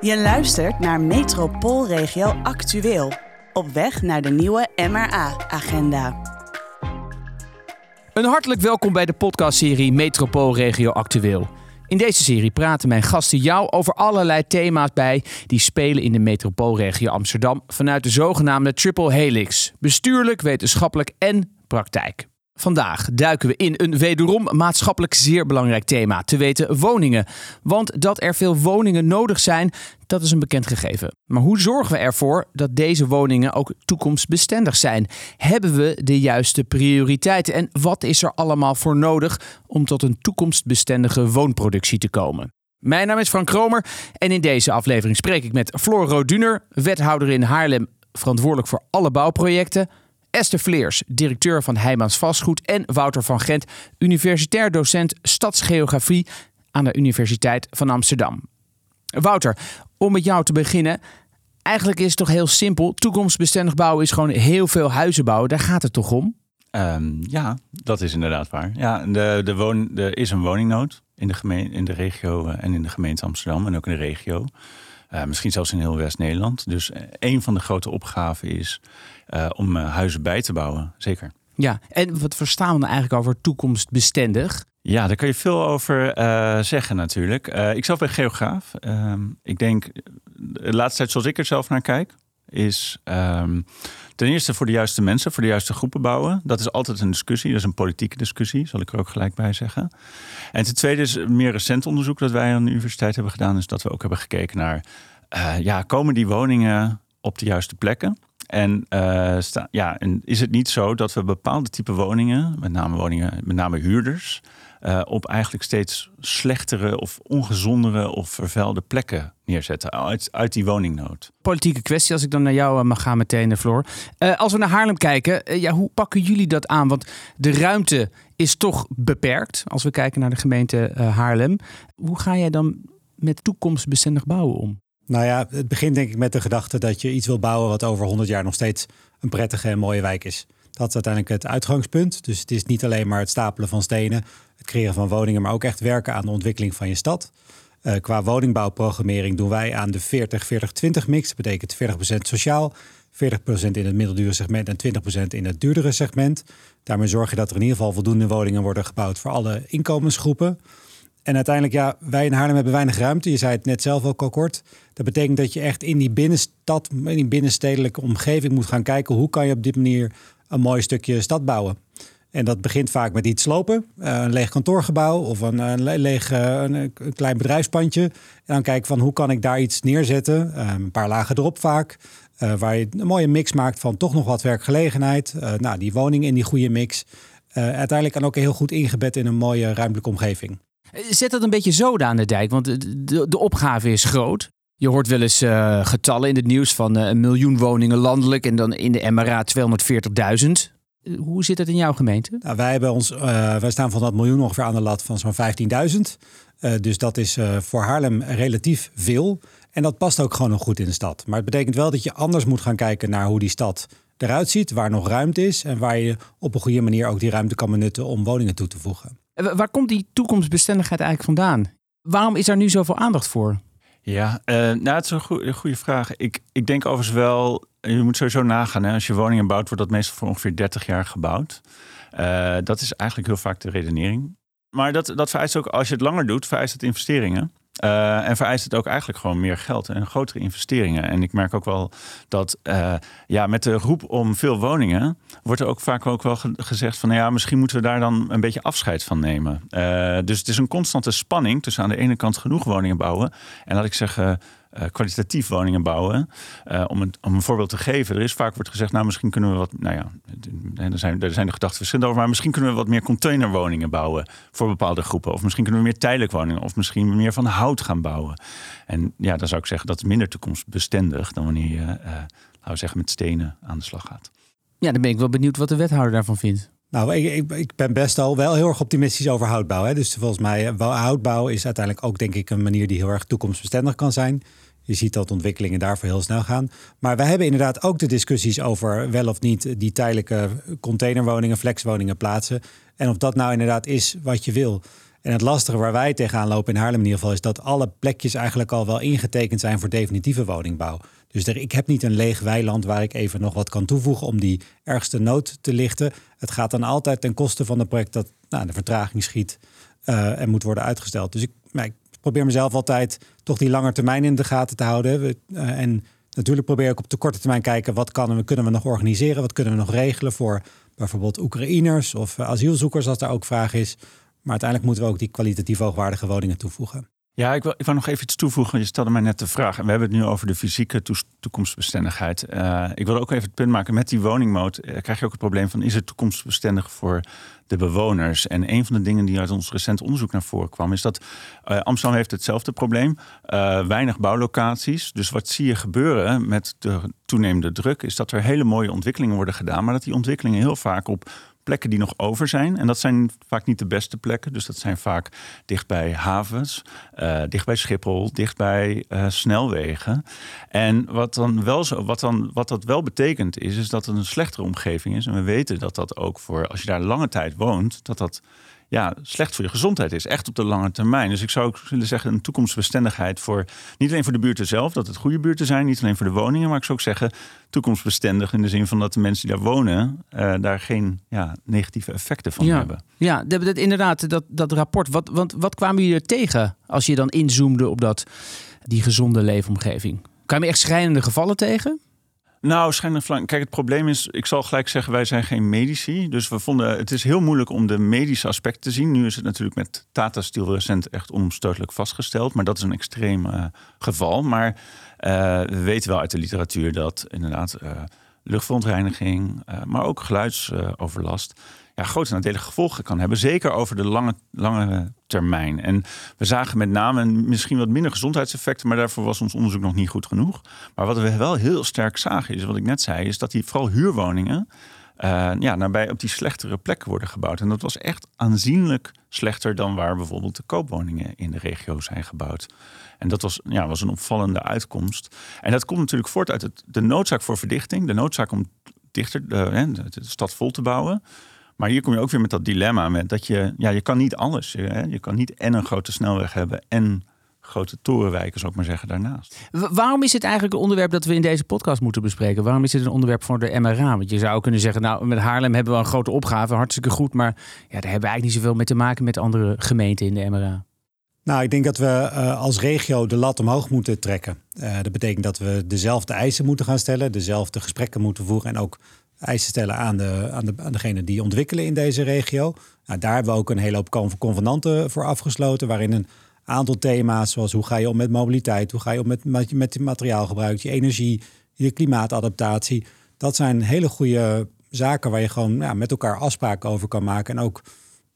Je luistert naar Metropoolregio Actueel. Op weg naar de nieuwe MRA-agenda. Een hartelijk welkom bij de podcastserie Metropoolregio Actueel. In deze serie praten mijn gasten jou over allerlei thema's bij die spelen in de metropoolregio Amsterdam vanuit de zogenaamde Triple Helix: bestuurlijk, wetenschappelijk en praktijk. Vandaag duiken we in een wederom maatschappelijk zeer belangrijk thema, te weten woningen. Want dat er veel woningen nodig zijn, dat is een bekend gegeven. Maar hoe zorgen we ervoor dat deze woningen ook toekomstbestendig zijn? Hebben we de juiste prioriteiten en wat is er allemaal voor nodig om tot een toekomstbestendige woonproductie te komen? Mijn naam is Frank Kromer en in deze aflevering spreek ik met Floor Roduner, wethouder in Haarlem, verantwoordelijk voor alle bouwprojecten. Esther Vleers, directeur van Heijmans Vastgoed. En Wouter van Gent, universitair docent stadsgeografie aan de Universiteit van Amsterdam. Wouter, om met jou te beginnen. Eigenlijk is het toch heel simpel. Toekomstbestendig bouwen is gewoon heel veel huizen bouwen. Daar gaat het toch om? Um, ja, dat is inderdaad waar. Ja, de, de woon, er is een woningnood in de, gemeen, in de regio eh, en in de gemeente Amsterdam en ook in de regio. Uh, misschien zelfs in heel West-Nederland. Dus uh, een van de grote opgaven is om huizen bij te bouwen. Zeker. Ja, en wat verstaan we dan eigenlijk over toekomstbestendig? Ja, daar kan je veel over zeggen natuurlijk. ik zelf ben geograaf. Ehm, ik denk, de laatste tijd zoals ik er zelf naar kijk, is um, ten eerste voor de juiste mensen, voor de juiste groepen bouwen. Dat is altijd een discussie, dat is een politieke discussie, zal ik er ook gelijk bij zeggen. En ten tweede is meer recent onderzoek dat wij aan de universiteit hebben gedaan, is dat we ook hebben gekeken naar, uh, ja, komen die woningen op de juiste plekken? En, sta, ja, en is het niet zo dat we bepaalde type woningen, met name woningen, met name huurders, uh, op eigenlijk steeds slechtere of ongezondere of vervuilde plekken neerzetten uit, uit die woningnood. Politieke kwestie, als ik dan naar jou mag gaan meteen, Floor. Uh, als we naar Haarlem kijken, ja, hoe pakken jullie dat aan? Want de ruimte is toch beperkt als we kijken naar de gemeente Haarlem. Hoe ga jij dan met toekomstbestendig bouwen om? Nou ja, het begint denk ik met de gedachte dat je iets wil bouwen wat over 100 jaar nog steeds een prettige en mooie wijk is. Dat is uiteindelijk het uitgangspunt. Dus het is niet alleen maar het stapelen van stenen, het creëren van woningen, maar ook echt werken aan de ontwikkeling van je stad. Uh, qua woningbouwprogrammering doen wij aan de 40-40-20 mix. Dat betekent 40% sociaal, 40% in het middeldure segment en 20% in het duurdere segment. Daarmee zorg je dat er in ieder geval voldoende woningen worden gebouwd voor alle inkomensgroepen. En uiteindelijk, ja, wij in Haarlem hebben weinig ruimte. Je zei het net zelf ook al kort. Dat betekent dat je echt in die binnenstad, in die binnenstedelijke omgeving moet gaan kijken hoe kan je op dit manier een mooi stukje stad bouwen. En dat begint vaak met iets slopen. Uh, een leeg kantoorgebouw of een, een leeg uh, een, klein bedrijfspandje. En dan kijken van hoe kan ik daar iets neerzetten. Een paar lagen erop vaak. waar je een mooie mix maakt van toch nog wat werkgelegenheid. nou, die woning in die goede mix. uiteindelijk kan ook heel goed ingebed in een mooie ruimtelijke omgeving. Zet dat een beetje zoden aan de dijk, want de, opgave is groot. Je hoort wel eens uh, getallen in het nieuws van uh, een miljoen woningen landelijk en dan in de MRA 240.000. Hoe zit het in jouw gemeente? Nou, wij, hebben ons, wij staan van dat miljoen ongeveer aan de lat van zo'n 15.000. dus dat is voor Haarlem relatief veel. En dat past ook gewoon nog goed in de stad. Maar het betekent wel dat je anders moet gaan kijken naar hoe die stad eruit ziet, waar nog ruimte is en waar je op een goede manier ook die ruimte kan benutten om woningen toe te voegen. Waar komt die toekomstbestendigheid eigenlijk vandaan? Waarom is daar nu zoveel aandacht voor? Ja, uh, nou, het is een goede, goede vraag. Ik, ik denk overigens wel, je moet sowieso nagaan. Hè, als je woningen bouwt, wordt dat meestal voor ongeveer 30 jaar gebouwd. Dat is eigenlijk heel vaak de redenering. Maar dat, dat vereist ook, als je het langer doet, vereist het investeringen. Uh, en vereist het ook eigenlijk gewoon meer geld en grotere investeringen. En ik merk ook wel dat uh, ja, met de roep om veel woningen wordt er ook vaak ook wel gezegd van nou ja, misschien moeten we daar dan een beetje afscheid van nemen. Uh, dus het is een constante spanning tussen aan de ene kant genoeg woningen bouwen en laat ik zeggen uh, kwalitatief woningen bouwen. Uh, om, een, om een voorbeeld te geven. Er is vaak wordt gezegd, nou misschien kunnen we wat, nou ja, er zijn, er zijn de gedachten verschillend over, maar misschien kunnen we wat meer containerwoningen bouwen voor bepaalde groepen. Of misschien kunnen we meer tijdelijk woningen, of misschien meer van hout gaan bouwen. En ja, dan zou ik zeggen dat is minder toekomstbestendig dan wanneer je, uh, laten we zeggen, met stenen aan de slag gaat. Ja, dan ben ik wel benieuwd wat de wethouder daarvan vindt. Nou, ik, ik, ben best al wel heel erg optimistisch over houtbouw. Hè. Dus volgens mij, houtbouw is uiteindelijk ook denk ik een manier die heel erg toekomstbestendig kan zijn. Je ziet dat ontwikkelingen daarvoor heel snel gaan. Maar we hebben inderdaad ook de discussies over wel of niet die tijdelijke containerwoningen, flexwoningen plaatsen. En of dat nou inderdaad is wat je wil. En het lastige waar wij tegenaan lopen in Haarlem in ieder geval... is dat alle plekjes eigenlijk al wel ingetekend zijn voor definitieve woningbouw. Dus er, ik heb niet een leeg weiland waar ik even nog wat kan toevoegen... om die ergste nood te lichten. Het gaat dan altijd ten koste van het project dat nou, de vertraging schiet... Uh, en moet worden uitgesteld. Dus ik, nou, ik, probeer mezelf altijd toch die lange termijn in de gaten te houden. Uh, en natuurlijk probeer ik op de korte termijn kijken... wat kan we, kunnen we nog organiseren, wat kunnen we nog regelen... voor bijvoorbeeld Oekraïners of uh, asielzoekers als daar ook vraag is... Maar uiteindelijk moeten we ook die kwalitatief hoogwaardige woningen toevoegen. Ja, ik wil, ik wil nog even iets toevoegen. Je stelde mij net de vraag. En we hebben het nu over de fysieke toekomstbestendigheid. Uh, ik wil ook even het punt maken. Met die woningmoot uh, krijg je ook het probleem van... is het toekomstbestendig voor de bewoners? En een van de dingen die uit ons recent onderzoek naar voren kwam... is dat uh, Amsterdam heeft hetzelfde probleem. weinig bouwlocaties. Dus wat zie je gebeuren met de toenemende druk... is dat er hele mooie ontwikkelingen worden gedaan... maar dat die ontwikkelingen heel vaak op plekken die nog over zijn. En dat zijn vaak niet de beste plekken. Dus dat zijn vaak dicht bij havens, uh, dicht bij Schiphol, dicht bij uh, snelwegen. En wat, dan wel zo, wat, dan, wat dat wel betekent is, is dat het een slechtere omgeving is. En we weten dat dat ook voor, als je daar lange tijd woont, dat dat ja, slecht voor je gezondheid is. Echt op de lange termijn. Dus ik zou ook willen zeggen een toekomstbestendigheid voor niet alleen voor de buurten zelf, dat het goede buurten zijn, niet alleen voor de woningen, maar ik zou ook zeggen toekomstbestendig in de zin van dat de mensen die daar wonen uh, daar geen ja, negatieve effecten van ja. hebben. Ja, dat, dat, inderdaad, dat, dat rapport. Wat, want, wat kwamen jullie er tegen als je dan inzoomde op dat, die gezonde leefomgeving? Kwamen je echt schrijnende gevallen tegen? Nou, schijnend Kijk, het probleem is, ik zal gelijk zeggen, wij zijn geen medici. Dus we vonden het is heel moeilijk om de medische aspecten te zien. Nu is het natuurlijk met Tata Steel recent echt onomstotelijk vastgesteld. Maar dat is een extreem uh, geval. Maar uh, we weten wel uit de literatuur dat inderdaad uh, luchtverontreiniging, maar ook geluidsoverlast ja, grote nadelige gevolgen kan hebben. Zeker over de lange, termijn. En we zagen met name misschien wat minder gezondheidseffecten, maar daarvoor was ons onderzoek nog niet goed genoeg. Maar wat we wel heel sterk zagen, is wat ik net zei, is dat die vooral huurwoningen. Uh, ja, nabij op die slechtere plekken worden gebouwd. En dat was echt aanzienlijk slechter dan waar bijvoorbeeld de koopwoningen in de regio zijn gebouwd. En dat was, ja, was een opvallende uitkomst. En dat komt natuurlijk voort uit het, de noodzaak voor verdichting, de noodzaak om dichter de, de stad vol te bouwen. Maar hier kom je ook weer met dat dilemma met dat je, ja, je kan niet alles. Hè? Je kan niet en een grote snelweg hebben en grote torenwijken, zou ik maar zeggen, daarnaast. waarom is het eigenlijk een onderwerp dat we in deze podcast moeten bespreken? Waarom is het een onderwerp voor de MRA? Want je zou kunnen zeggen, nou, met Haarlem hebben we een grote opgave, hartstikke goed, maar ja, daar hebben we eigenlijk niet zoveel mee te maken met andere gemeenten in de MRA. Nou, ik denk dat we uh, als regio de lat omhoog moeten trekken. Uh, dat betekent dat we dezelfde eisen moeten gaan stellen, dezelfde gesprekken moeten voeren en ook eisen stellen aan, de, aan, de, aan degene die ontwikkelen in deze regio. Nou, daar hebben we ook een hele hoop convenanten voor afgesloten, waarin een aantal thema's, zoals hoe ga je om met mobiliteit, hoe ga je om met, met, materiaalgebruik, je energie, je klimaatadaptatie. Dat zijn hele goede zaken waar je gewoon ja, met elkaar afspraken over kan maken. En ook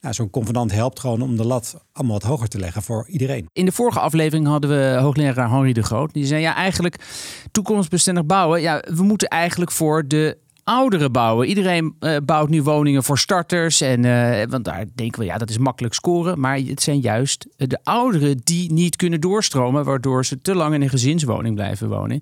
zo'n convenant helpt gewoon om de lat allemaal wat hoger te leggen voor iedereen. In de vorige aflevering hadden we hoogleraar Henri de Groot. Die zei ja, eigenlijk toekomstbestendig bouwen. Ja, we moeten eigenlijk voor de ouderen bouwen. Iedereen uh, bouwt nu woningen voor starters. En, uh, want daar denken we, ja, dat is makkelijk scoren. Maar het zijn juist de ouderen die niet kunnen doorstromen, waardoor ze te lang in een gezinswoning blijven wonen.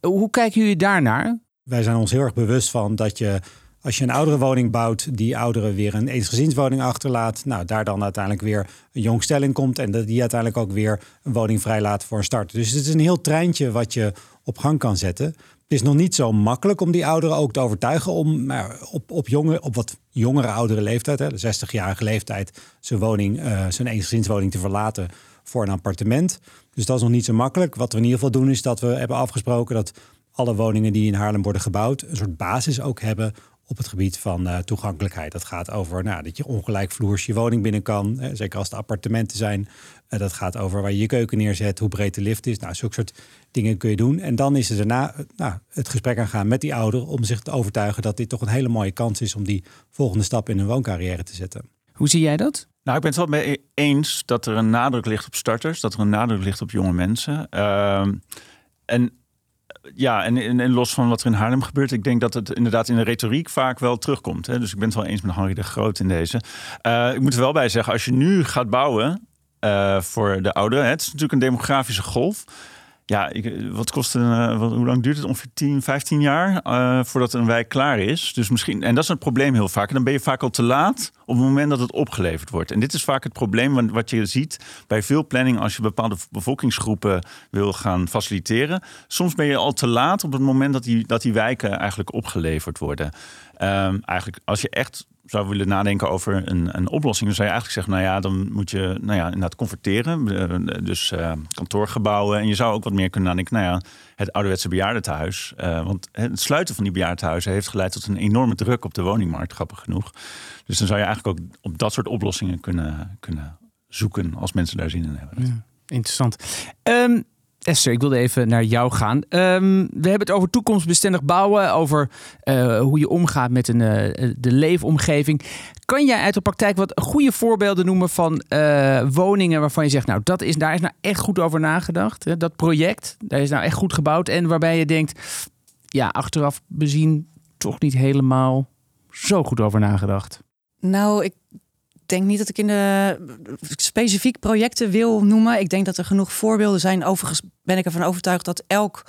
Hoe kijken jullie daarnaar? Wij zijn ons heel erg bewust van dat je, als je een oudere woning bouwt, die ouderen weer een eensgezinswoning achterlaat. Nou, daar dan uiteindelijk weer een jongstelling komt en dat die uiteindelijk ook weer een woning vrijlaat voor een start. Dus het is een heel treintje wat je op gang kan zetten. Is nog niet zo makkelijk om die ouderen ook te overtuigen om maar op, op, jonge, op wat jongere oudere leeftijd, hè, de 60-jarige leeftijd, zijn woning, uh, zijn eensgezinswoning te verlaten voor een appartement. Dus dat is nog niet zo makkelijk. Wat we in ieder geval doen is dat we hebben afgesproken dat alle woningen die in Haarlem worden gebouwd een soort basis ook hebben op het gebied van uh, toegankelijkheid. Dat gaat over nou, dat je ongelijkvloers je woning binnen kan. Hè, zeker als het appartementen zijn. Uh, dat gaat over waar je je keuken neerzet, hoe breed de lift is. Nou, zulke soort dingen kun je doen. En dan is er daarna nou, het gesprek aan gaan met die ouder... om zich te overtuigen dat dit toch een hele mooie kans is... om die volgende stap in hun wooncarrière te zetten. Hoe zie jij dat? Nou, ik ben het wel mee eens dat er een nadruk ligt op starters. Dat er een nadruk ligt op jonge mensen. Uh, en ja, en, en, los van wat er in Haarlem gebeurt, ik denk dat het inderdaad in de retoriek vaak wel terugkomt. Hè? Dus ik ben het wel eens met Henri de Groot in deze. Uh, ik moet er wel bij zeggen, als je nu gaat bouwen uh, voor de ouderen, het is natuurlijk een demografische golf. Ja, wat kost een, uh, wat, hoe lang duurt het? Ongeveer 10, 15 jaar uh, voordat een wijk klaar is. Dus misschien, en dat is een probleem heel vaak. En dan ben je vaak al te laat op het moment dat het opgeleverd wordt. En dit is vaak het probleem wat je ziet bij veel planning als je bepaalde bevolkingsgroepen wil gaan faciliteren. Soms ben je al te laat op het moment dat die, dat die wijken eigenlijk opgeleverd worden. Um, eigenlijk als je echt zou willen nadenken over een, een oplossing, dan zou je eigenlijk zeggen, nou ja, dan moet je nou ja, inderdaad converteren. Eh, dus uh, kantoorgebouwen. En je zou ook wat meer kunnen nadenken, nou ja, het ouderwetse bejaardentehuis. Uh, want het sluiten van die bejaardentehuizen heeft geleid tot een enorme druk op de woningmarkt, grappig genoeg. Dus dan zou je eigenlijk ook op dat soort oplossingen kunnen, kunnen zoeken als mensen daar zin in hebben. Ja, interessant. Um, Esther, ik wilde even naar jou gaan. Um, we hebben het over toekomstbestendig bouwen, over uh, hoe je omgaat met een, uh, de leefomgeving. Kan jij uit de praktijk wat goede voorbeelden noemen van uh, woningen waarvan je zegt, nou, dat is, daar is nou echt goed over nagedacht. Hè? Dat project, daar is nou echt goed gebouwd. En waarbij je denkt, ja, achteraf bezien toch niet helemaal zo goed over nagedacht. Nou, ik denk niet dat ik in de specifiek projecten wil noemen. Ik denk dat er genoeg voorbeelden zijn. Overigens ben ik ervan overtuigd dat elk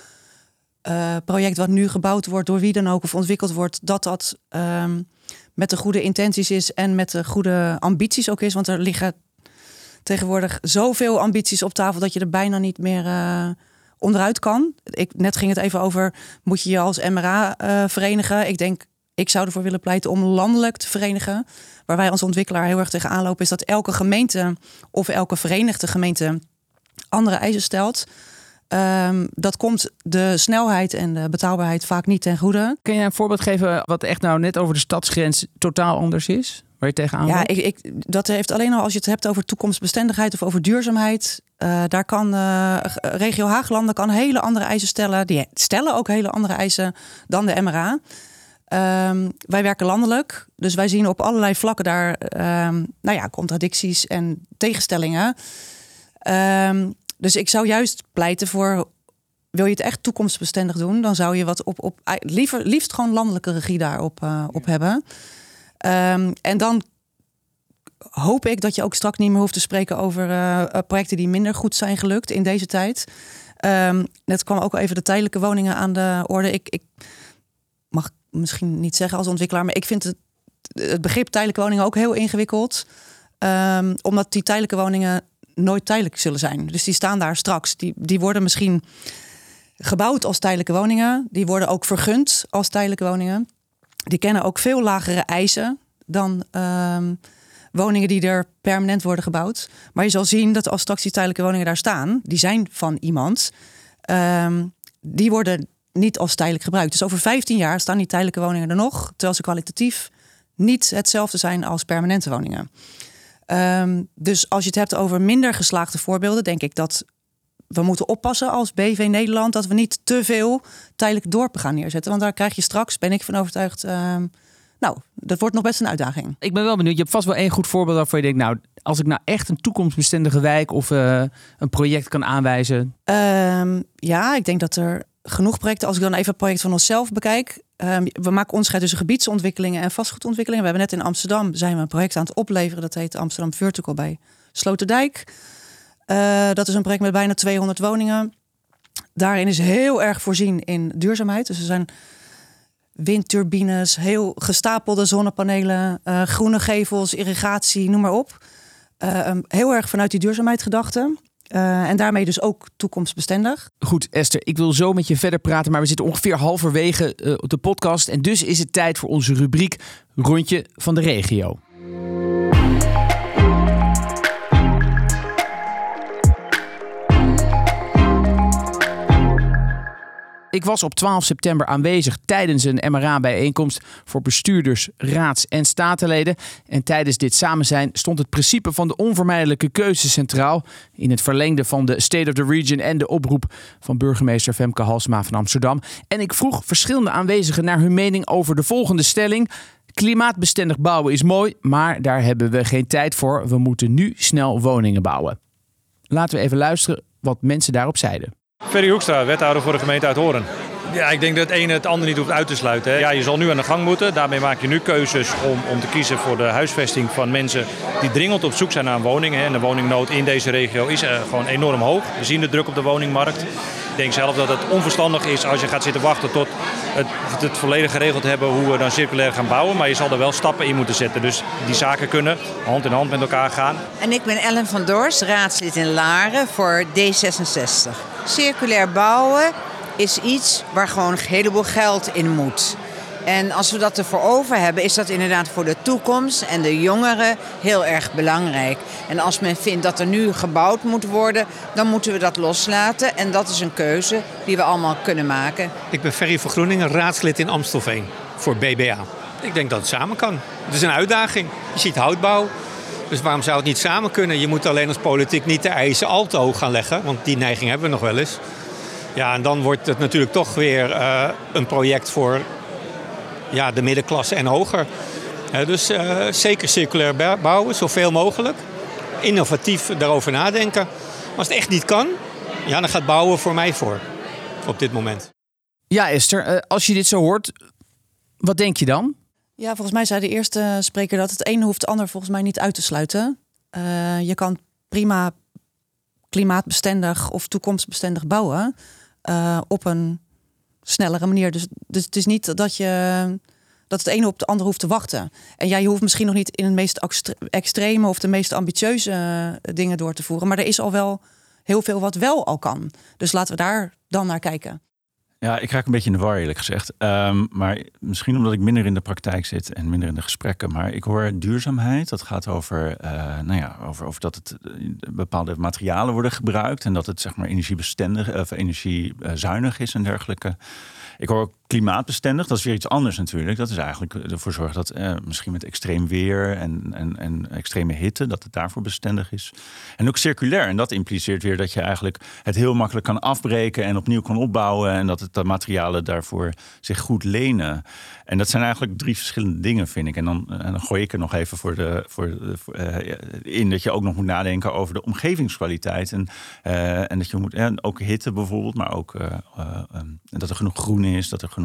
uh, project wat nu gebouwd wordt, door wie dan ook of ontwikkeld wordt, dat dat um, met de goede intenties is en met de goede ambities ook is. Want er liggen tegenwoordig zoveel ambities op tafel dat je er bijna niet meer uh, onderuit kan. Ik, net ging het even over, moet je je als MRA uh, verenigen? Ik denk ik zou ervoor willen pleiten om landelijk te verenigen. Waar wij als ontwikkelaar heel erg tegen aanlopen, is dat elke gemeente of elke verenigde gemeente andere eisen stelt. Um, dat komt de snelheid en de betaalbaarheid vaak niet ten goede. Kun je een voorbeeld geven wat echt nou net over de stadsgrens totaal anders is? Waar je tegenaan Ja, ik, ik, dat heeft alleen al als je het hebt over toekomstbestendigheid of over duurzaamheid. Uh, daar kan uh, regio Haaglanden kan hele andere eisen stellen. Die stellen ook hele andere eisen dan de MRA. Um, wij werken landelijk, dus wij zien op allerlei vlakken daar um, nou ja, contradicties en tegenstellingen. Um, dus ik zou juist pleiten voor, wil je het echt toekomstbestendig doen, dan zou je wat op, op liever, liefst gewoon landelijke regie daarop uh, op hebben. en dan hoop ik dat je ook straks niet meer hoeft te spreken over uh, projecten die minder goed zijn gelukt in deze tijd. net kwam ook al even de tijdelijke woningen aan de orde. Ik, ik misschien niet zeggen als ontwikkelaar, maar ik vind het, het begrip tijdelijke woningen ook heel ingewikkeld. Um, omdat die tijdelijke woningen nooit tijdelijk zullen zijn. Dus die staan daar straks. Die, die worden misschien gebouwd als tijdelijke woningen. Die worden ook vergund als tijdelijke woningen. Die kennen ook veel lagere eisen dan um, woningen die er permanent worden gebouwd. Maar je zal zien dat als straks die tijdelijke woningen daar staan, die zijn van iemand. Um, die worden niet als tijdelijk gebruikt. Dus over 15 jaar staan die tijdelijke woningen er nog, terwijl ze kwalitatief niet hetzelfde zijn als permanente woningen. Um, dus als je het hebt over minder geslaagde voorbeelden, denk ik dat we moeten oppassen als BV Nederland dat we niet te veel tijdelijk dorpen gaan neerzetten. Want daar krijg je straks, ben ik van overtuigd. Um, nou, dat wordt nog best een uitdaging. Ik ben wel benieuwd. Je hebt vast wel één goed voorbeeld waarvan je denkt, nou, als ik nou echt een toekomstbestendige wijk of uh, een project kan aanwijzen. Um, ja, ik denk dat er genoeg projecten. Als ik dan even het project van onszelf bekijk. Um, we maken onderscheid tussen gebiedsontwikkelingen en vastgoedontwikkelingen. We hebben net in Amsterdam zijn we een project aan het opleveren. Dat heet Amsterdam Vertical bij Sloterdijk. Uh, dat is een project met bijna 200 woningen. Daarin is heel erg voorzien in duurzaamheid. Dus er zijn windturbines, heel gestapelde zonnepanelen, uh, groene gevels, irrigatie, noem maar op. Uh, heel erg vanuit die duurzaamheid gedachte. Uh, en daarmee dus ook toekomstbestendig. Goed, Esther, ik wil zo met je verder praten, maar we zitten ongeveer halverwege uh, op de podcast. En dus is het tijd voor onze rubriek Rondje van de Regio. Ik was op 12 september aanwezig tijdens een MRA-bijeenkomst voor bestuurders, raads- en statenleden. En tijdens dit samen zijn stond het principe van de onvermijdelijke keuze centraal. In het verlengde van de State of the Region en de oproep van burgemeester Femke Halsma van Amsterdam. En ik vroeg verschillende aanwezigen naar hun mening over de volgende stelling. Klimaatbestendig bouwen is mooi, maar daar hebben we geen tijd voor. We moeten nu snel woningen bouwen. Laten we even luisteren wat mensen daarop zeiden. Ferry Hoekstra, wethouder voor de gemeente Uithoren. Ja, ik denk dat het ene het ander niet hoeft uit te sluiten. Hè. Ja, je zal nu aan de gang moeten. Daarmee maak je nu keuzes om, om te kiezen voor de huisvesting van mensen die dringend op zoek zijn naar een woning. Hè. En de woningnood in deze regio is uh, gewoon enorm hoog. We zien de druk op de woningmarkt. Ik denk zelf dat het onverstandig is als je gaat zitten wachten tot het, het volledig geregeld hebben hoe we dan circulair gaan bouwen. Maar je zal er wel stappen in moeten zetten. Dus die zaken kunnen hand in hand met elkaar gaan. En ik ben Ellen van Doors, raadslid in Laren voor D66. Circulair bouwen is iets waar gewoon een heleboel geld in moet. En als we dat ervoor over hebben, is dat inderdaad voor de toekomst en de jongeren heel erg belangrijk. En als men vindt dat er nu gebouwd moet worden, dan moeten we dat loslaten. En dat is een keuze die we allemaal kunnen maken. Ik ben Ferry van Groeningen, raadslid in Amstelveen voor BBA. Ik denk dat het samen kan. Het is een uitdaging. Je ziet houtbouw. Dus waarom zou het niet samen kunnen? Je moet alleen als politiek niet de eisen al te hoog gaan leggen, want die neiging hebben we nog wel eens. Ja, en dan wordt het natuurlijk toch weer uh, een project voor ja, de middenklasse en hoger. dus uh, zeker circulair bouwen, zoveel mogelijk. Innovatief daarover nadenken. Als het echt niet kan, ja, dan gaat bouwen voor mij voor. Op dit moment. Ja, Esther, uh, als je dit zo hoort, wat denk je dan? Ja, volgens mij zei de eerste spreker dat het ene hoeft het ander volgens mij niet uit te sluiten. Uh, je kan prima klimaatbestendig of toekomstbestendig bouwen uh, op een snellere manier. Dus, dus het is niet dat je dat het ene op de andere hoeft te wachten. En ja, je hoeft misschien nog niet in het meest extreme of de meest ambitieuze uh, dingen door te voeren. Maar er is al wel heel veel wat wel al kan. Dus laten we daar dan naar kijken. Ja, ik raak een beetje in de war eerlijk gezegd. Um, maar misschien omdat ik minder in de praktijk zit en minder in de gesprekken. Maar ik hoor duurzaamheid. Dat gaat over, uh, nou ja, over, over dat het bepaalde materialen worden gebruikt. En dat het zeg maar energiebestendig of energiezuinig is en dergelijke. Ik hoor klimaatbestendig, dat is weer iets anders natuurlijk. Dat is eigenlijk ervoor zorgen dat eh, misschien met extreem weer en, en, en extreme hitte, dat het daarvoor bestendig is. En ook circulair. En dat impliceert weer dat je eigenlijk het heel makkelijk kan afbreken en opnieuw kan opbouwen. En dat het, de materialen daarvoor zich goed lenen. En dat zijn eigenlijk drie verschillende dingen, vind ik. En dan, en dan gooi ik er nog even voor de, voor, de, uh, in dat je ook nog moet nadenken over de omgevingskwaliteit. En, en dat je moet, en ook hitte bijvoorbeeld, maar ook um, dat er genoeg groen is, dat er genoeg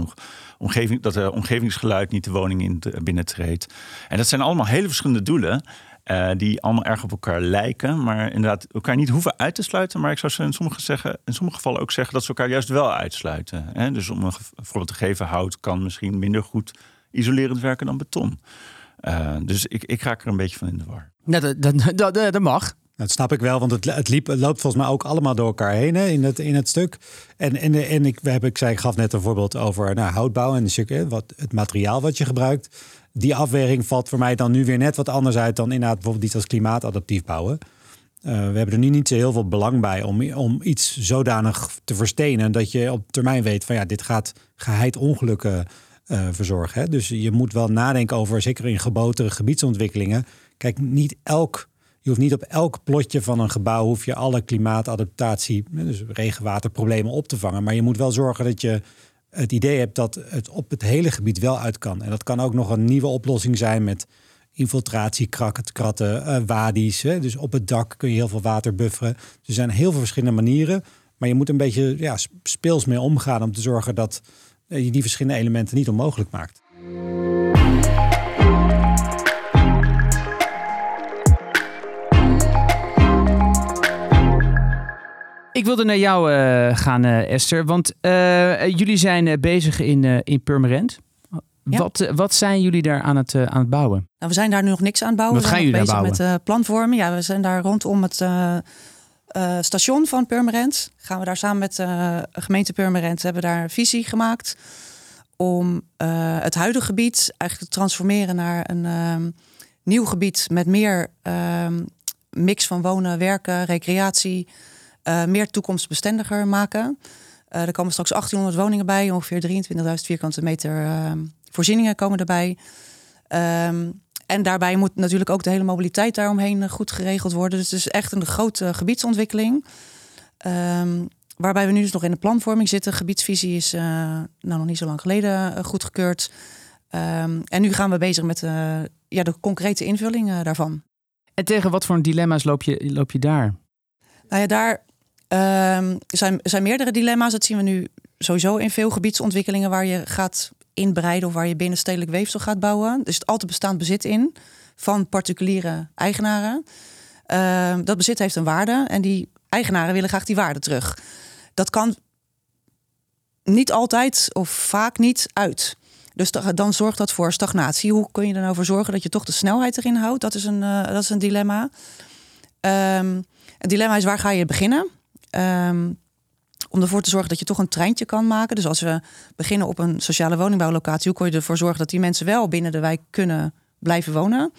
omgeving, dat er omgevingsgeluid niet de woning in binnentreedt. En dat zijn allemaal hele verschillende doelen. Uh, die allemaal erg op elkaar lijken, maar inderdaad elkaar niet hoeven uit te sluiten. Maar ik zou ze in sommige, zeggen, in sommige gevallen ook zeggen dat ze elkaar juist wel uitsluiten. Hè? Dus om een voorbeeld te geven, hout kan misschien minder goed isolerend werken dan beton. Uh, dus ik, ik raak er een beetje van in de war. Dat, dat, dat, dat mag. Dat snap ik wel, want het, het, liep, loopt volgens mij ook allemaal door elkaar heen hè, in, het, in het stuk. En, en, en ik, we ik, zei, ik gaf net een voorbeeld over nou, houtbouw en de, wat, het materiaal wat je gebruikt. Die afweging valt voor mij dan nu weer net wat anders uit dan inderdaad bijvoorbeeld iets als klimaatadaptief bouwen. Uh, we hebben er nu niet zo heel veel belang bij om, om iets zodanig te verstenen dat je op termijn weet van ja, dit gaat geheid ongelukken uh, verzorgen. Hè? Dus je moet wel nadenken over, zeker in geboten gebiedsontwikkelingen. Kijk, niet elk je hoeft niet op elk plotje van een gebouw hoef je alle klimaatadaptatie, dus regenwaterproblemen op te vangen. Maar je moet wel zorgen dat je het idee hebt dat het op het hele gebied wel uit kan. En dat kan ook nog een nieuwe oplossing zijn met infiltratie, krakken, kratten, uh, wadi's. Hè. Dus op het dak kun je heel veel water bufferen. er zijn heel veel verschillende manieren. Maar je moet een beetje ja, speels mee omgaan om te zorgen dat eh, je die verschillende elementen niet onmogelijk maakt. Ik wilde naar jou uh, gaan, uh, Esther. Want uh, jullie zijn bezig in, in Purmerend. Ja. Wat, wat zijn jullie daar aan het, aan het bouwen? Nou, we zijn daar nu nog niks aan het bouwen. Wat gaan jullie bezig bouwen? met planvormen. Ja, we zijn daar rondom het station van Purmerend. Gaan we daar samen met de gemeente Purmerend hebben daar een visie gemaakt om het huidige gebied eigenlijk te transformeren naar een ehm, nieuw gebied met meer ehm, mix van wonen, werken, recreatie. Uh, meer toekomstbestendiger maken. Uh, er komen straks 1800 woningen bij, ongeveer 23.000 vierkante meter uh, voorzieningen komen erbij. Um, en daarbij moet natuurlijk ook de hele mobiliteit daaromheen goed geregeld worden. Dus het is echt een grote gebiedsontwikkeling. Um, waarbij we nu dus nog in de planvorming zitten. Gebiedsvisie is nou, nog niet zo lang geleden goedgekeurd. Um, en nu gaan we bezig met ja, de concrete invulling daarvan. En tegen wat voor dilemma's loop je, loop je daar? Nou ja, daar Ehm, er, zijn, er zijn meerdere dilemma's. Dat zien we nu sowieso in veel gebiedsontwikkelingen waar je gaat inbreiden of waar je binnenstedelijk weefsel gaat bouwen. Dus het altijd bestaand bezit in van particuliere eigenaren. Ehm, dat bezit heeft een waarde en die eigenaren willen graag die waarde terug. Dat kan niet altijd of vaak niet uit. Dus dan zorgt dat voor stagnatie. Hoe kun je er nou voor zorgen dat je toch de snelheid erin houdt? Dat is een, uh, dat is een dilemma. Um, het dilemma is waar ga je beginnen? Um, om ervoor te zorgen dat je toch een treintje kan maken. Dus als we beginnen op een sociale woningbouwlocatie, hoe kun je ervoor zorgen dat die mensen wel binnen de wijk kunnen blijven wonen?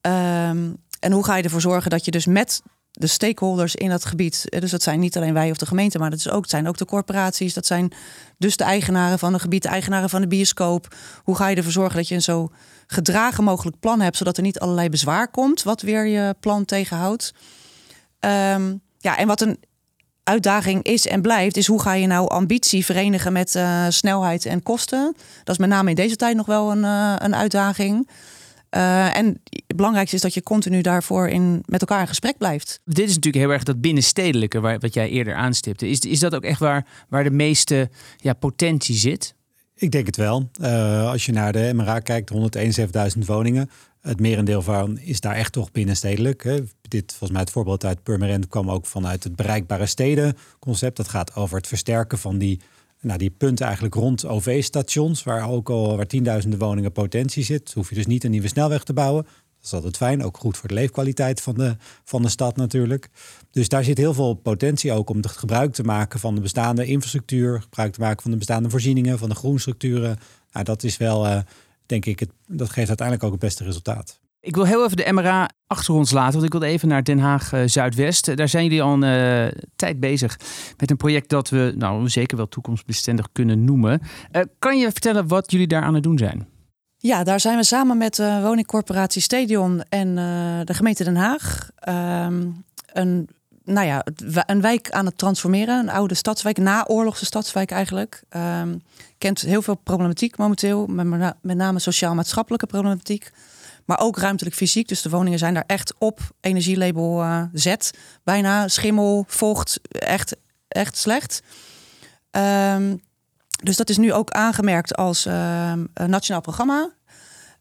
Um, en hoe ga je ervoor zorgen dat je dus met de stakeholders in dat gebied. Dus dat zijn niet alleen wij of de gemeente, maar dat is ook, het zijn ook de corporaties. Dat zijn dus de eigenaren van het gebied, de eigenaren van de bioscoop. Hoe ga je ervoor zorgen dat je een zo gedragen mogelijk plan hebt, zodat er niet allerlei bezwaar komt, wat weer je plan tegenhoudt. Um, ja, en wat een uitdaging is en blijft, is hoe ga je nou ambitie verenigen met uh, snelheid en kosten. Dat is met name in deze tijd nog wel een, uh, een uitdaging. Uh, en het belangrijkste is dat je continu daarvoor in, met elkaar in gesprek blijft. Dit is natuurlijk heel erg dat binnenstedelijke, waar, wat jij eerder aanstipte. Is, is dat ook echt waar, waar de meeste ja, potentie zit? Ik denk het wel. Uh, als je naar de MRA kijkt, 171.000 woningen. Het merendeel van is daar echt toch binnenstedelijk. Hè. Dit, volgens mij het voorbeeld uit Purmerend kwam ook vanuit het bereikbare steden concept. Dat gaat over het versterken van die nou, die punten eigenlijk rond OV-stations, waar ook al waar tienduizenden woningen potentie zit, hoef je dus niet een nieuwe snelweg te bouwen. Dat is altijd fijn, ook goed voor de leefkwaliteit van de, van de stad natuurlijk. Dus daar zit heel veel potentie ook om gebruik te maken van de bestaande infrastructuur, gebruik te maken van de bestaande voorzieningen, van de groenstructuren. Nou, dat is wel, uh, denk ik, het, dat geeft uiteindelijk ook het beste resultaat. Ik wil heel even de MRA achter ons laten, want ik wil even naar Den Haag uh, Zuidwest. Daar zijn jullie al een uh, tijd bezig met een project dat we nou zeker wel toekomstbestendig kunnen noemen. Uh, kan je vertellen wat jullie daar aan het doen zijn? Ja, daar zijn we samen met de woningcorporatie Stadion en de gemeente Den Haag um, een, nou ja, een wijk aan het transformeren. Een oude stadswijk, naoorlogse stadswijk eigenlijk. Um, kent heel veel problematiek momenteel, met name sociaal-maatschappelijke problematiek. Maar ook ruimtelijk fysiek. Dus de woningen zijn daar echt op energielabel uh, Z. Bijna schimmel, vocht, echt, echt slecht. Um, dus dat is nu ook aangemerkt als uh, een nationaal programma.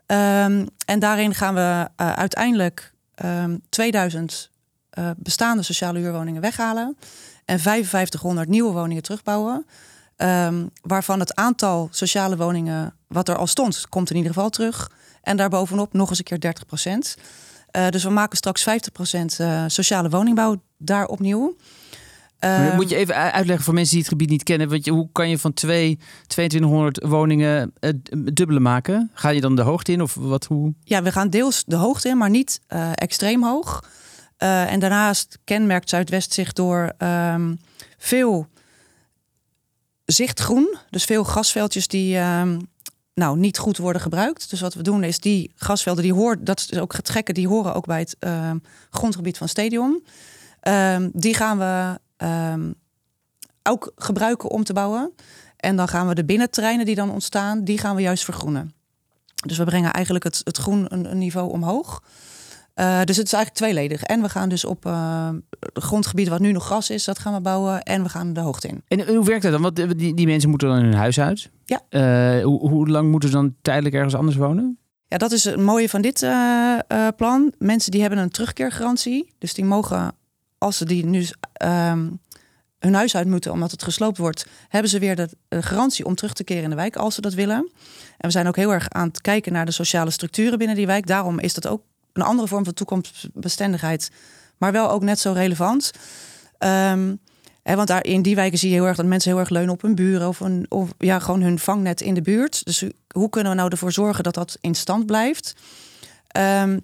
Um, en daarin gaan we uh, uiteindelijk 2000 ehm, bestaande sociale huurwoningen weghalen. En 5500 nieuwe woningen terugbouwen. waarvan het aantal sociale woningen wat er al stond, komt in ieder geval terug. En daarbovenop nog eens een keer 30 procent. Uh, dus we maken straks 50 procent uh, sociale woningbouw daar opnieuw. Uh, moet je even uitleggen voor mensen die het gebied niet kennen. Want je, hoe kan je van twee, 2200 woningen uh, dubbele maken? Ga je dan de hoogte in of wat? Hoe? Ja, we gaan deels de hoogte in, maar niet extreem hoog. En daarnaast kenmerkt Zuidwest zich door um, veel zichtgroen. Dus veel gasveldjes die um, nou niet goed worden gebruikt. Dus wat we doen is die gasvelden, die hoort, dat is ook het gekke, die horen ook bij het uh, grondgebied van Stadion. Die gaan we ook gebruiken om te bouwen. En dan gaan we de binnenterreinen die dan ontstaan, die gaan we juist vergroenen. Dus we brengen eigenlijk het, het groen een niveau omhoog. Uh, dus het is eigenlijk tweeledig. En we gaan dus op uh, het grondgebied wat nu nog gras is, dat gaan we bouwen. En we gaan de hoogte in. En hoe werkt dat dan? Want die, die mensen moeten dan hun huis uit. Ja. Uh, hoe, hoe, lang moeten ze dan tijdelijk ergens anders wonen? Ja, dat is het mooie van dit plan. Mensen die hebben een terugkeergarantie. Dus die mogen, als ze die nu ehm, hun huis uit moeten omdat het gesloopt wordt, hebben ze weer de garantie om terug te keren in de wijk als ze dat willen. En we zijn ook heel erg aan het kijken naar de sociale structuren binnen die wijk. Daarom is dat ook een andere vorm van toekomstbestendigheid, maar wel ook net zo relevant. Um, hè, want daar in die wijken zie je heel erg dat mensen heel erg leunen op hun buren of, een, ja, gewoon hun vangnet in de buurt. Dus hoe kunnen we nou ervoor zorgen dat dat in stand blijft? Um,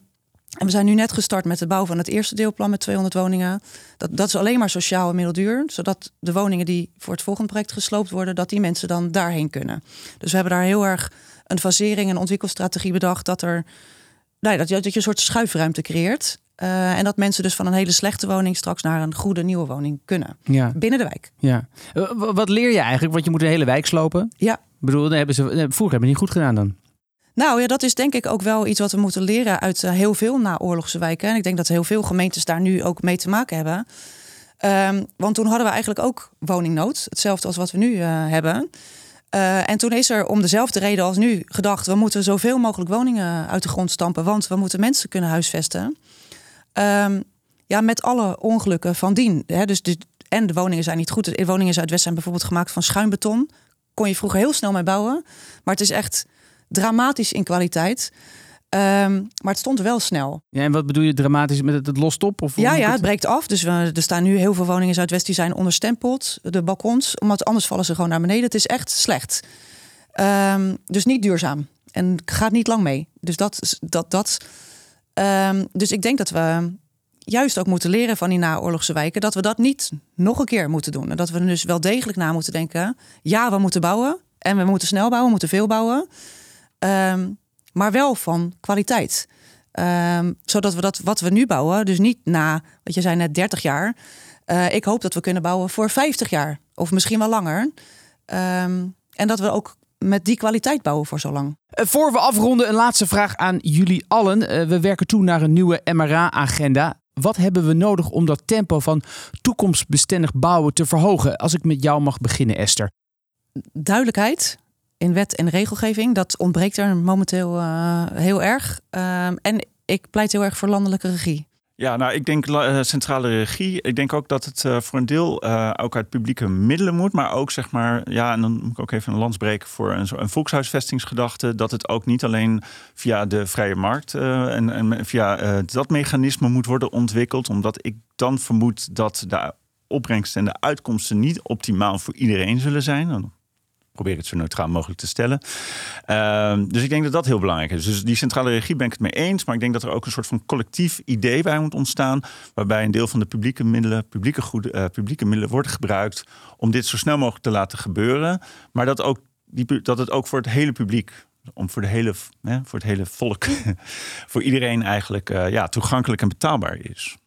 en we zijn nu net gestart met de bouw van het eerste deelplan met 200 woningen. Dat, dat is alleen maar sociaal en middelduur. Zodat de woningen die voor het volgende project gesloopt worden, dat die mensen dan daarheen kunnen. Dus we hebben daar heel erg een fasering en ontwikkelstrategie bedacht. Dat er nee, dat, je, dat je een soort schuifruimte creëert. Uh, en dat mensen dus van een hele slechte woning straks naar een goede nieuwe woning kunnen. Ja. Binnen de wijk. Ja. Wat leer je eigenlijk? Want je moet een hele wijk slopen. Ja. Ik bedoel, hebben ze, vroeger hebben niet goed gedaan dan. Nou ja, dat is denk ik ook wel iets wat we moeten leren uit uh, heel veel naoorlogse wijken. En ik denk dat heel veel gemeentes daar nu ook mee te maken hebben. Ehm, want toen hadden we eigenlijk ook woningnood. Hetzelfde als wat we nu uh, hebben. Uh, en toen is er om dezelfde reden als nu gedacht... we moeten zoveel mogelijk woningen uit de grond stampen... want we moeten mensen kunnen huisvesten. Um, ja, met alle ongelukken van dien. Hè? Dus de, en de woningen zijn niet goed. De woningen in Zuidwest zijn bijvoorbeeld gemaakt van schuimbeton. Kon je vroeger heel snel mee bouwen. Maar het is echt dramatisch in kwaliteit. Um, maar het stond wel snel. Ja, en wat bedoel je dramatisch met het, het lost op? Of ja, ja, het breekt af. Dus we, er staan nu heel veel woningen in Zuidwest die zijn onderstempeld. De balkons, omdat anders vallen ze gewoon naar beneden. Het is echt slecht. Um, dus niet duurzaam. En gaat niet lang mee. Dus dat. dat, dat um, dus ik denk dat we juist ook moeten leren van die naoorlogse wijken. Dat we dat niet nog een keer moeten doen. En dat we dus wel degelijk na moeten denken. Ja, we moeten bouwen. En we moeten snel bouwen, we moeten veel bouwen. Um, maar wel van kwaliteit. Um, zodat we dat wat we nu bouwen, dus niet na, wat je zei net, 30 jaar. Uh, ik hoop dat we kunnen bouwen voor 50 jaar. Of misschien wel langer. Um, en dat we ook met die kwaliteit bouwen voor zo lang. Uh, voor we afronden, een laatste vraag aan jullie allen. Uh, we werken toe naar een nieuwe MRA-agenda. Wat hebben we nodig om dat tempo van toekomstbestendig bouwen te verhogen? Als ik met jou mag beginnen, Esther. Duidelijkheid in wet en regelgeving. Dat ontbreekt er momenteel uh, heel erg. Uh, en ik pleit heel erg voor landelijke regie. Ja, nou, ik denk uh, centrale regie. Ik denk ook dat het uh, voor een deel ook uit publieke middelen moet. Maar ook, zeg maar, ja, en dan moet ik ook even een lans breken voor een, een volkshuisvestingsgedachte. Dat het ook niet alleen via de vrije markt en, en, via dat mechanisme moet worden ontwikkeld. Omdat ik dan vermoed dat de opbrengsten en de uitkomsten niet optimaal voor iedereen zullen zijn probeer het zo neutraal mogelijk te stellen. Uh, dus ik denk dat dat heel belangrijk is. Dus die centrale regie ben ik het mee eens. Maar ik denk dat er ook een soort van collectief idee bij moet ontstaan. Waarbij een deel van de publieke middelen, publieke, goede, uh, publieke middelen wordt gebruikt. om dit zo snel mogelijk te laten gebeuren. Maar dat, ook dat het ook voor het hele publiek om voor, de hele, hè, voor het hele volk, voor iedereen eigenlijk uh, ja, toegankelijk en betaalbaar is.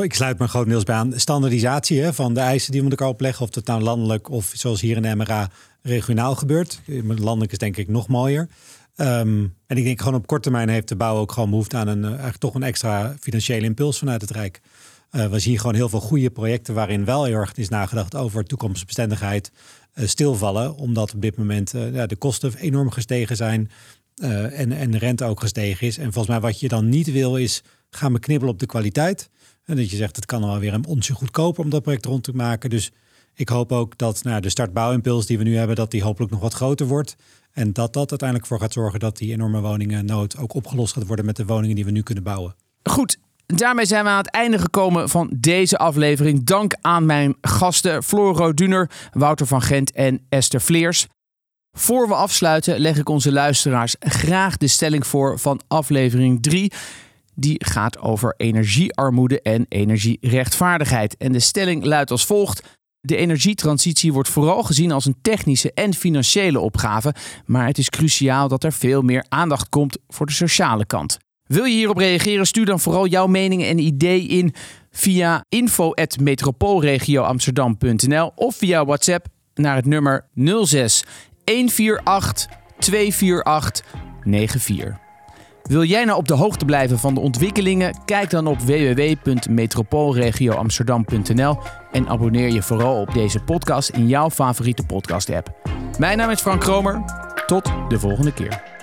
Ik sluit me grotendeels bij aan standaardisatie hè, van de eisen die we elkaar opleggen. Of dat nou landelijk of zoals hier in de MRA regionaal gebeurt. Landelijk is denk ik nog mooier. Um, en ik denk gewoon op korte termijn heeft de bouw ook gewoon behoefte aan een, eigenlijk toch een extra financiële impuls vanuit het Rijk. Uh, we zien gewoon heel veel goede projecten waarin wel heel erg is nagedacht over toekomstbestendigheid uh, stilvallen. Omdat op dit moment ja, de kosten enorm gestegen zijn en, en de rente ook gestegen is. En volgens mij wat je dan niet wil is gaan we knibbelen op de kwaliteit. En dat je zegt het kan wel weer een onsje goedkoper om dat project rond te maken. Dus ik hoop ook dat nou, de startbouwimpuls die we nu hebben, dat die hopelijk nog wat groter wordt. En dat dat uiteindelijk voor gaat zorgen dat die enorme woningennood ook opgelost gaat worden met de woningen die we nu kunnen bouwen. Goed, daarmee zijn we aan het einde gekomen van deze aflevering. Dank aan mijn gasten Floro Duner, Wouter van Gent en Esther Vleers. Voor we afsluiten leg ik onze luisteraars graag de stelling voor van aflevering 3. Die gaat over energiearmoede en energierechtvaardigheid. En de stelling luidt als volgt. De energietransitie wordt vooral gezien als een technische en financiële opgave, maar het is cruciaal dat er veel meer aandacht komt voor de sociale kant. Wil je hierop reageren? Stuur dan vooral jouw meningen en ideeën in via info@metropoolregioamsterdam.nl of via WhatsApp naar het nummer 06 148 248 94. Wil jij nou op de hoogte blijven van de ontwikkelingen? Kijk dan op www.metropoolregioamsterdam.nl en abonneer je vooral op deze podcast in jouw favoriete podcast-app. Mijn naam is Frank Kromer. Tot de volgende keer.